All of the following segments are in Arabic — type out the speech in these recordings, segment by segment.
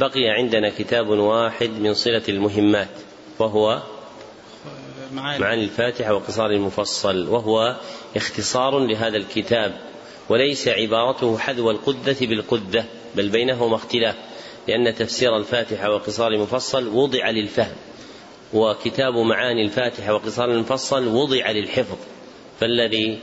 بقي عندنا كتاب واحد من صلة المهمات وهو معاني. الفاتحة وقصار المفصل وهو اختصار لهذا الكتاب وليس عبارته حذو القدة بالقدة بل بينهما اختلاف لأن تفسير الفاتحة وقصار المفصل وضع للفهم وكتاب معاني الفاتحة وقصار المفصل وضع للحفظ فالذي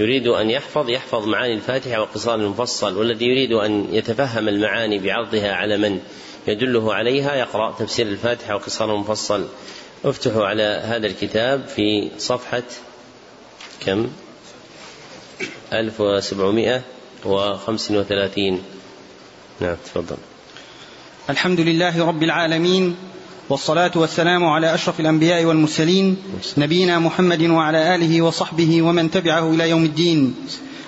يريد أن يحفظ يحفظ معاني الفاتحة وقصار المفصل والذي يريد أن يتفهم المعاني بعرضها على من يدله عليها. يقرأ تفسير الفاتحة وقصار المفصل. افتحوا على هذا الكتاب في صفحة كم؟ 1735 نعم تفضل. الحمد لله رب العالمين والصلاة والسلام على أشرف الأنبياء والمرسلين نبينا محمد وعلى آله وصحبه ومن تبعه إلى يوم الدين.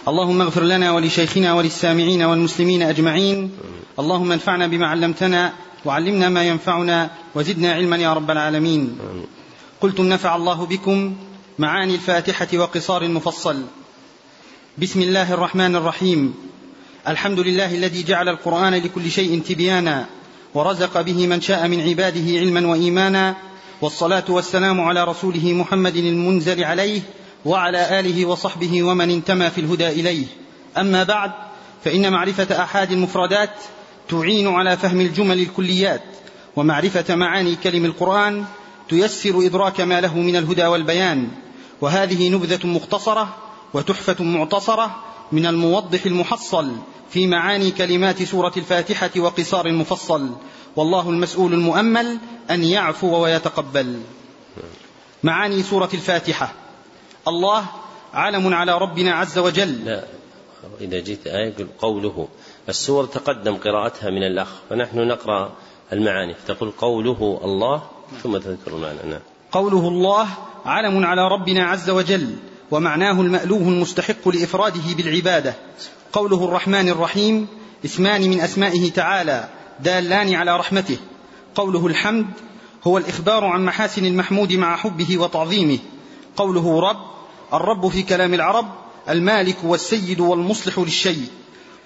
اللهم اغفر لنا ولشيخنا وللسامعين والمسلمين أجمعين. اللهم انفعنا بما علمتنا وعلمنا ما ينفعنا وزدنا علما يا رب العالمين. قلتم نفع الله بكم معاني الفاتحة وقصار المفصل. بسم الله الرحمن الرحيم. الحمد لله الذي جعل القرآن لكل شيء تبيانا. ورزق به من شاء من عباده علما وإيمانا والصلاة والسلام على رسوله محمد المنزل عليه وعلى آله وصحبه ومن انتمى في الهدى إليه. أما بعد فإن معرفة أحاد المفردات تعين على فهم الجمل الكليات ومعرفة معاني كلم القرآن تيسر إدراك ما له من الهدى والبيان. وهذه نبذة مختصرة وتحفة معتصرة من الموضح المحصل. في معاني كلمات سورة الفاتحة وقصار المفصل والله المسؤول المؤمل أن يعفو ويتقبل. معاني سورة الفاتحة. الله علم على ربنا عز وجل. لا إذا جئت آية قوله. السور تقدم قراءتها من الأخ. فنحن نقرأ المعاني. فتقول قوله الله ثم تذكر المعنى نعم. قوله الله علم على ربنا عز وجل. ومعناه المألوه المستحق لإفراده بالعبادة. قوله الرحمن الرحيم اسمان من أسمائه تعالى دالان على رحمته. قوله الحمد هو الإخبار عن محاسن المحمود مع حبه وتعظيمه. قوله رب الرب في كلام العرب المالك والسيد والمصلح للشيء.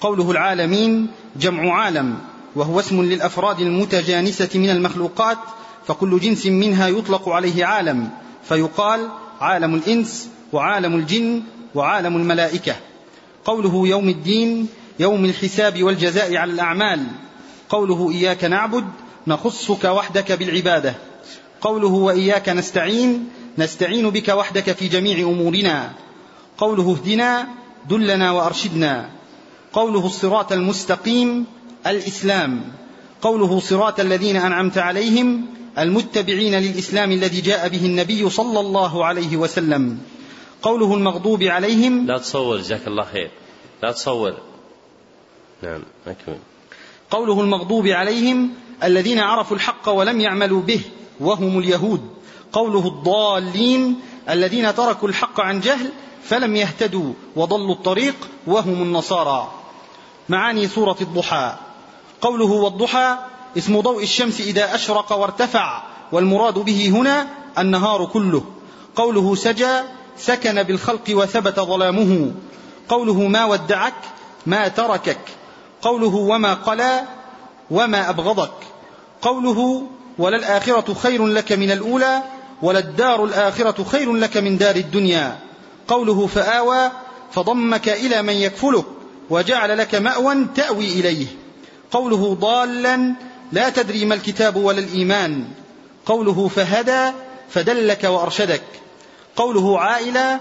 قوله العالمين جمع عالم وهو اسم للأفراد المتجانسة من المخلوقات فكل جنس منها يطلق عليه عالم. فيقال عالم الإنس وعالم الجن وعالم الملائكة. قوله يوم الدين يوم الحساب والجزاء على الأعمال. قوله إياك نعبد نخصك وحدك بالعبادة. قوله وإياك نستعين نستعين بك وحدك في جميع أمورنا. قوله اهدنا دلنا وأرشدنا. قوله الصراط المستقيم الإسلام. قوله صراط الذين أنعمت عليهم المتبعين للإسلام الذي جاء به النبي صلى الله عليه وسلم. قوله المغضوب عليهم. لا تصور جزاك الله خير. لا تصور. نعم أكمل. قوله المغضوب عليهم الذين عرفوا الحق ولم يعملوا به وهم اليهود. قوله الضالين الذين تركوا الحق عن جهل فلم يهتدوا وضلوا الطريق وهم النصارى. معاني سورة الضحى. قوله والضحى اسم ضوء الشمس إذا أشرق وارتفع والمراد به هنا النهار كله. قوله سجى سكن بالخلق وثبت ظلامه. قوله ما ودعك ما تركك. قوله وما قلى وما أبغضك. قوله وللآخرة خير لك من الأولى وللدار الآخرة خير لك من دار الدنيا. قوله فآوى فضمك إلى من يكفلك وجعل لك مأوى تأوي إليه. قوله ضالا لا تدري ما الكتاب ولا الإيمان. قوله فهدى فدلك وأرشدك. قوله عائلا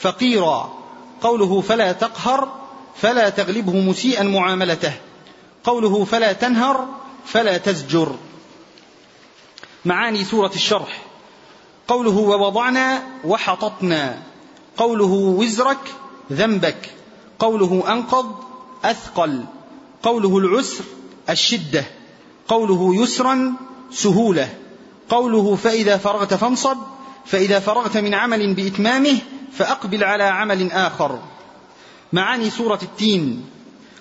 فقيرا قوله فلا تقهر فلا تغلبه مسيئا معاملته قوله فلا تنهر فلا تزجر. معاني سورة الشرح. قوله ووضعنا وحططنا قوله وزرك ذنبك قوله أنقض أثقل قوله العسر الشدة قوله يسرا سهولة قوله فإذا فرغت فانصب فإذا فرغت من عمل بإتمامه فأقبل على عمل آخر. معاني سورة التين.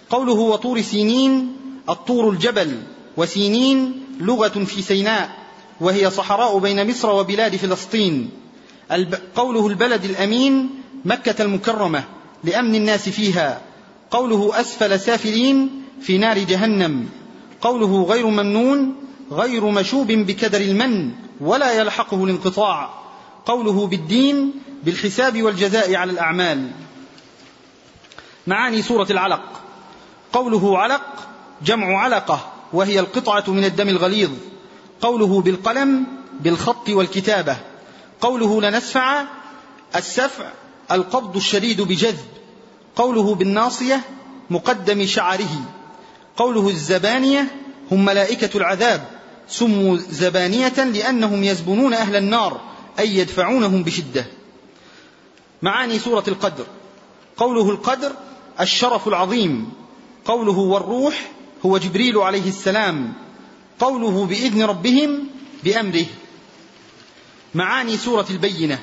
قوله وطور سينين الطور الجبل وسينين لغة في سيناء وهي صحراء بين مصر وبلاد فلسطين. قوله البلد الأمين مكة المكرمة لأمن الناس فيها. قوله أسفل سافلين في نار جهنم. قوله غير ممنون غير مشوب بكدر المن ولا يلحقه الانقطاع. قوله بالدين بالحساب والجزاء على الأعمال. معاني سورة العلق. قوله علق جمع علقة وهي القطعة من الدم الغليظ. قوله بالقلم بالخط والكتابة. قوله لنسفع السفع القبض الشديد بجذب. قوله بالناصية مقدم شعره. قوله الزبانية هم ملائكة العذاب. سموا زبانية لأنهم يزبنون أهل النار. أي يدفعونهم بشدة. معاني سورة القدر. قوله القدر الشرف العظيم. قوله والروح هو جبريل عليه السلام. قوله بإذن ربهم بأمره. معاني سورة البينة.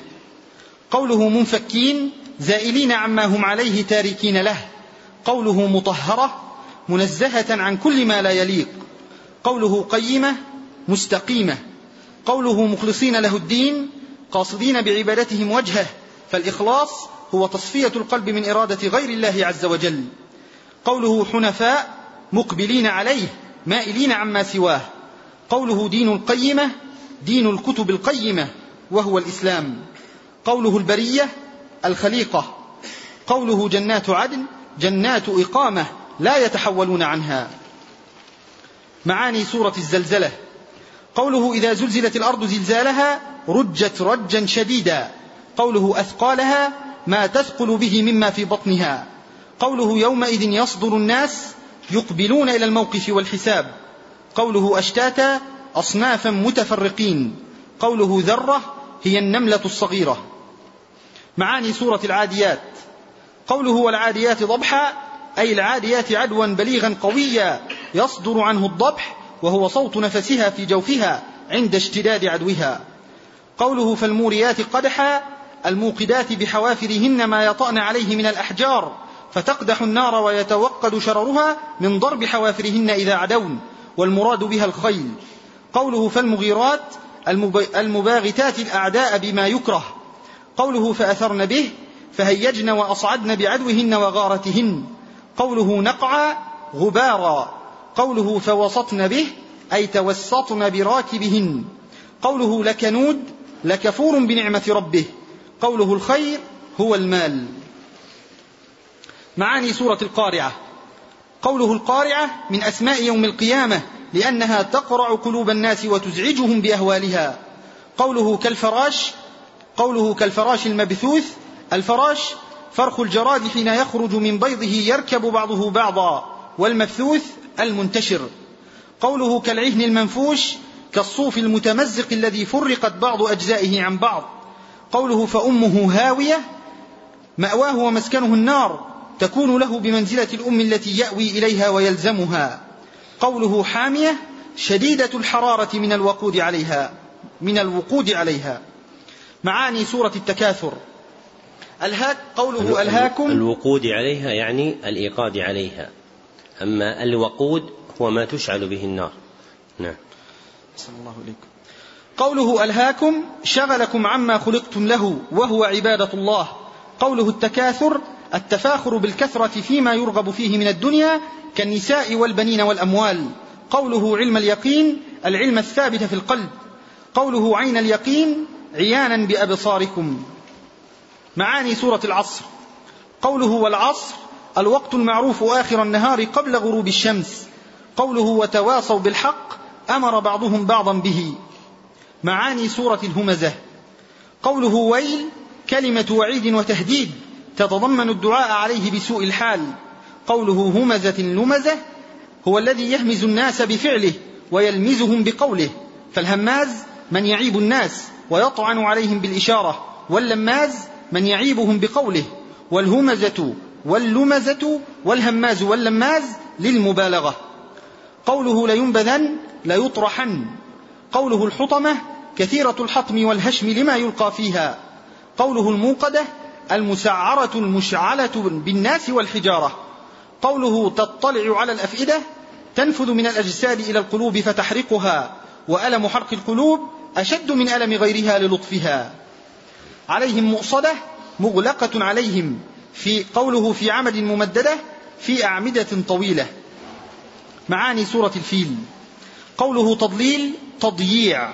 قوله منفكين زائلين عما هم عليه تاركين له. قوله مطهرة منزهة عن كل ما لا يليق. قوله قيمة مستقيمة. قوله مخلصين له الدين قاصدين بعبادتهم وجهه فالإخلاص هو تصفية القلب من إرادة غير الله عز وجل. قوله حنفاء مقبلين عليه مائلين عما سواه. قوله دين القيمة دين الكتب القيمة وهو الإسلام. قوله البرية الخليقة. قوله جنات عدن جنات إقامة لا يتحولون عنها. معاني سورة الزلزلة. قوله إذا زلزلت الأرض زلزالها رجت رجا شديدا. قوله أثقالها ما تثقل به مما في بطنها. قوله يومئذ يصدر الناس يقبلون إلى الموقف والحساب. قوله أشتاتا أصنافا متفرقين. قوله ذرة هي النملة الصغيرة. معاني سورة العاديات. قوله والعاديات ضبحا أي العاديات عدوا بليغا قويا يصدر عنه الضبح وهو صوت نفسها في جوفها عند اشتداد عدوها. قوله فالموريات قدحا الموقدات بحوافرهن ما يطأن عليه من الأحجار فتقدح النار ويتوقد شررها من ضرب حوافرهن إذا عدون والمراد بها الخيل. قوله فالمغيرات المباغتات الأعداء بما يكره. قوله فأثرن به فهيجن وأصعدن بعدوهن وغارتهن. قوله نقعا غبارا. قوله فوسطن به أي توسطن براكبهن. قوله لكنود لكفور بنعمة ربه. قوله الخير هو المال. معاني سورة القارعة. قوله القارعة من أسماء يوم القيامة لأنها تقرع قلوب الناس وتزعجهم بأهوالها. قوله كالفراش قوله كالفراش المبثوث الفراش فرخ الجراد حين يخرج من بيضه يركب بعضه بعضا والمبثوث المنتشر. قوله كالعهن المنفوش كالصوف المتمزق الذي فرقت بعض أجزائه عن بعض. قوله فأمه هاوية مأواه ومسكنه النار تكون له بمنزلة الأم التي يأوي إليها ويلزمها. قوله حامية شديدة الحرارة من الوقود عليها من الوقود عليها. معاني سورة التكاثر. الهاك قوله ألهاكم. الوقود عليها يعني الإيقاد عليها. أما الوقود هو ما تشعل به النار. نعم. الله إليكم قوله ألهاكم شغلكم عما خلقتم له وهو عبادة الله. قوله التكاثر التفاخر بالكثرة فيما يرغب فيه من الدنيا كالنساء والبنين والأموال. قوله علم اليقين العلم الثابت في القلب. قوله عين اليقين عيانا بأبصاركم. معاني سورة العصر. قوله والعصر الوقت المعروف آخر النهار قبل غروب الشمس. قوله وتواصوا بالحق أمر بعضهم بعضا به. معاني سورة الهمزة. قوله ويل كلمة وعيد وتهديد. تتضمن الدعاء عليه بسوء الحال. قوله همزة لمزة هو الذي يهمز الناس بفعله ويلمزهم بقوله. فالهماز من يعيب الناس ويطعن عليهم بالإشارة واللماز من يعيبهم بقوله. والهمزة واللمزة والهماز واللماز للمبالغة. قوله لينبذن ليطرحن. قوله الحطمة كثيرة الحطم والهشم لما يلقى فيها. قوله الموقدة المسعرة المشعلة بالناس والحجارة. قوله تطلع على الأفئدة تنفذ من الأجساد إلى القلوب فتحرقها. وألم حرق القلوب أشد من ألم غيرها للطفها. عليهم مؤصدة مغلقة عليهم. في قوله في عمد ممددة في أعمدة طويلة. معاني سورة الفيل. قوله تضليل تضييع.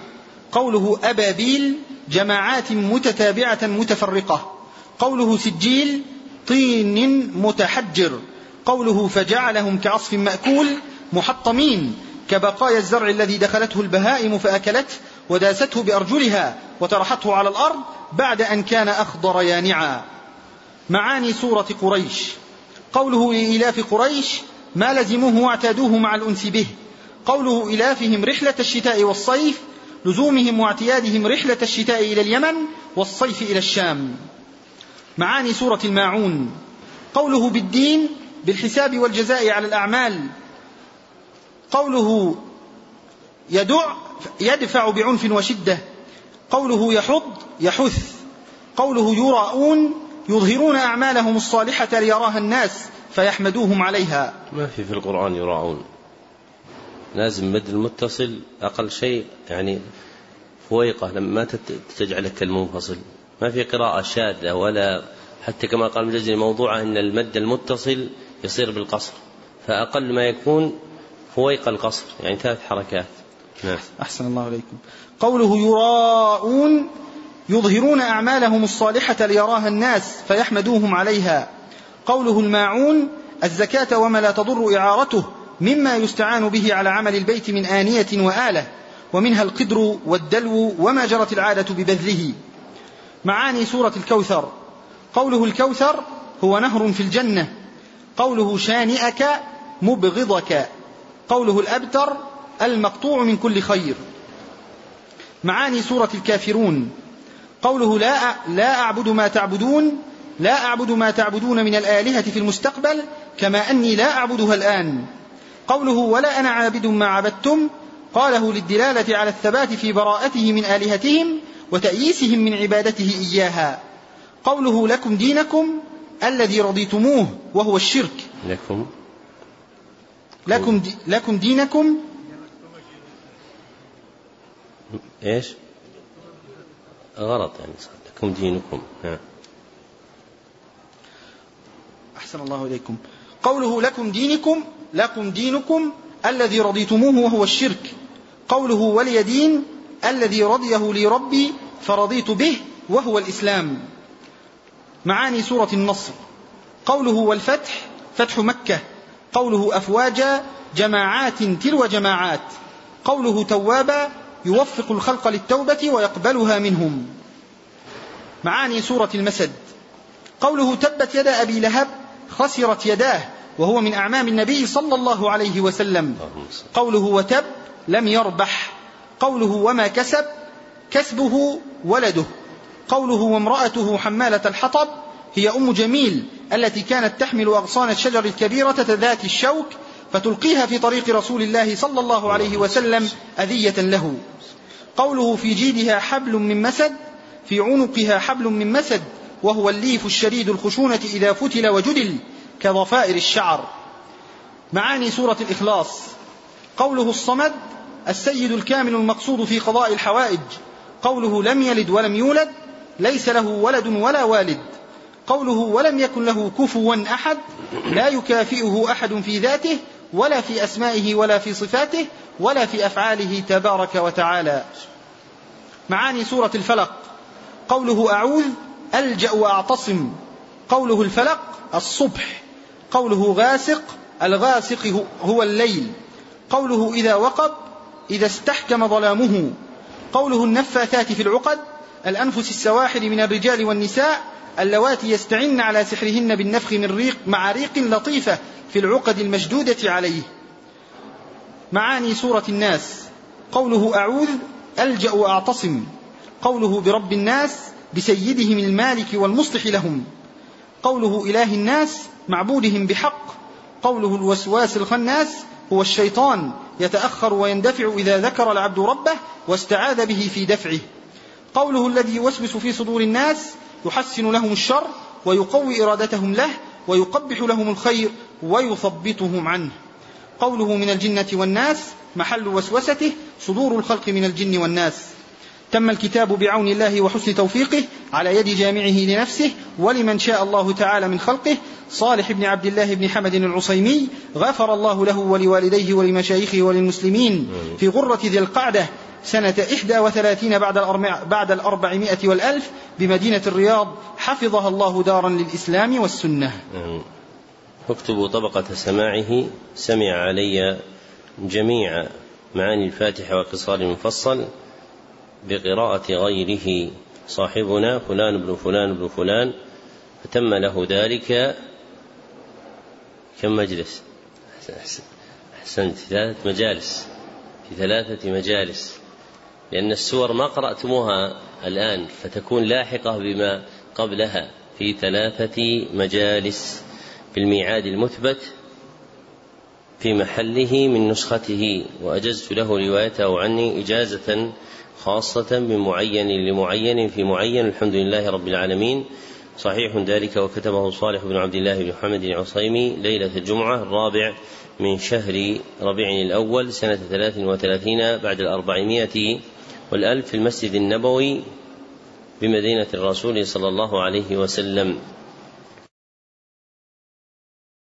قوله أبابيل جماعات متتابعة متفرقة. قوله سجيل طين متحجر. قوله فجعلهم كعصف مأكول محطمين. كبقايا الزرع الذي دخلته البهائم فأكلته وداسته بأرجلها وطرحته على الأرض بعد أن كان أخضر يانعا. معاني سورة قريش. قوله لإلاف قريش ما لزموه واعتادوه مع الأنس به. قوله إلافهم رحلة الشتاء والصيف لزومهم واعتيادهم رحلة الشتاء إلى اليمن والصيف إلى الشام. معاني سورة الماعون. قوله بالدين بالحساب والجزاء على الأعمال. قوله يدع يدفع بعنف وشدة. قوله يحض يحث. قوله يراءون يظهرون أعمالهم الصالحة ليراها الناس. فيحمدوهم عليها. ما في في القرآن يراعون. لازم مد المتصل أقل شيء يعني فويقة لما تجعله كالمنفصل ما في قراءة شاذة ولا حتى كما قال المجزي موضوعه أن المد المتصل يصير بالقصر. فأقل ما يكون فويق القصر. يعني ثلاث حركات. نعم. أحسن الله عليكم. قوله يراءون يظهرون أعمالهم الصالحة ليراها الناس فيحمدوهم عليها. قوله الماعون الزكاة وما لا تضر إعارته مما يستعان به على عمل البيت من آنية وآلة ومنها القدر والدلو وما جرت العادة ببذله. معاني سورة الكوثر. قوله الكوثر هو نهر في الجنة. قوله شانئك مبغضك. قوله الأبتر المقطوع من كل خير. معاني سورة الكافرون. قوله لا لا أعبد ما تعبدون لا أعبد ما تعبدون من الآلهة في المستقبل كما أني لا أعبدها الآن. قوله ولا أنا عابد ما عبدتم قاله للدلالة على الثبات في براءته من آلهتهم وتأييسهم من عبادته إياها. قوله لكم دينكم الذي رضيتموه وهو الشرك. لكم. لكم, دي لكم دينكم إيش؟ غلط يعني لكم دينكم. ها. أحسن الله إليكم. قوله لكم دينكم لكم دينكم الذي رضيتموه وهو الشرك. قوله ولي دين الذي رضيه لي ربي فرضيت به وهو الإسلام. معاني سورة النصر. قوله والفتح فتح مكة. قوله أفواجا جماعات تلو جماعات. قوله توابا يوفق الخلق للتوبة ويقبلها منهم. معاني سورة المسد. قوله تبت يدا أبي لهب خسرت يداه وهو من أعمام النبي صلى الله عليه وسلم. قوله وتب لم يربح. قوله وما كسب كسبه ولده. قوله وامرأته حمالة الحطب هي أم جميل التي كانت تحمل أغصان الشجر الكبيرة ذات الشوك فتلقيها في طريق رسول الله صلى الله عليه وسلم أذية له. قوله في جيدها حبل من مسد في عنقها حبل من مسد وهو الليف الشديد الخشونة إذا فتل وجدل كضفائر الشعر. معاني سورة الإخلاص. قوله الصمد السيد الكامل المقصود في قضاء الحوائج. قوله لم يلد ولم يولد ليس له ولد ولا والد. قوله ولم يكن له كفوا أحد لا يكافئه أحد في ذاته ولا في أسمائه ولا في صفاته ولا في أفعاله تبارك وتعالى. معاني سورة الفلق. قوله أعوذ ألجأ وأعتصم. قوله الفلق الصبح. قوله غاسق الغاسق هو الليل. قوله إذا وقب إذا استحكم ظلامه. قوله النفاثات في العقد الأنفس السواحل من الرجال والنساء اللواتي يستعن على سحرهن بالنفخ من ريق مع ريق لطيفة في العقد المشدودة عليه. معاني سورة الناس. قوله أعوذ ألجأ وأعتصم. قوله برب الناس بسيدهم المالك والمصلح لهم. قوله إله الناس معبودهم بحق. قوله الوسواس الخناس هو الشيطان يتأخر ويندفع إذا ذكر العبد ربه واستعاذ به في دفعه. قوله الذي يوسوس في صدور الناس يحسن لهم الشر ويقوي إرادتهم له ويقبح لهم الخير ويثبطهم عنه. قوله من الجنة والناس محل وسوسته صدور الخلق من الجن والناس. تم الكتاب بعون الله وحسن توفيقه على يد جامعه لنفسه ولمن شاء الله تعالى من خلقه. صالح بن عبد الله بن حمد العصيمي غفر الله له ولوالديه ولمشايخه وللمسلمين في غرة ذي القعدة سنة إحدى وثلاثين بعد, بعد الأربعمائة والألف بمدينة الرياض. حفظها الله دارا للإسلام والسنة. اكتبوا طبقة سماعه. سمع علي جميع معاني الفاتحة وقصار المفصل بقراءة غيره. صاحبنا فلان بن فلان بن فلان فتم له ذلك كم مجلس؟ أحسنت في ثلاثة مجالس في ثلاثة مجالس. لأن السور ما قرأتموها الآن فتكون لاحقة بما قبلها. في ثلاثة مجالس بالميعاد المثبت في محله من نسخته. وأجزت له روايته عني إجازة خاصة من معين لمعين في معين الحمد لله رب العالمين. صحيح ذلك وكتبه صالح بن عبد الله بن محمد العصيمي ليلة الجمعة الرابع من شهر ربيع الأول سنة ثلاث وثلاثين بعد الأربعمائة والألف في المسجد النبوي بمدينة الرسول صلى الله عليه وسلم.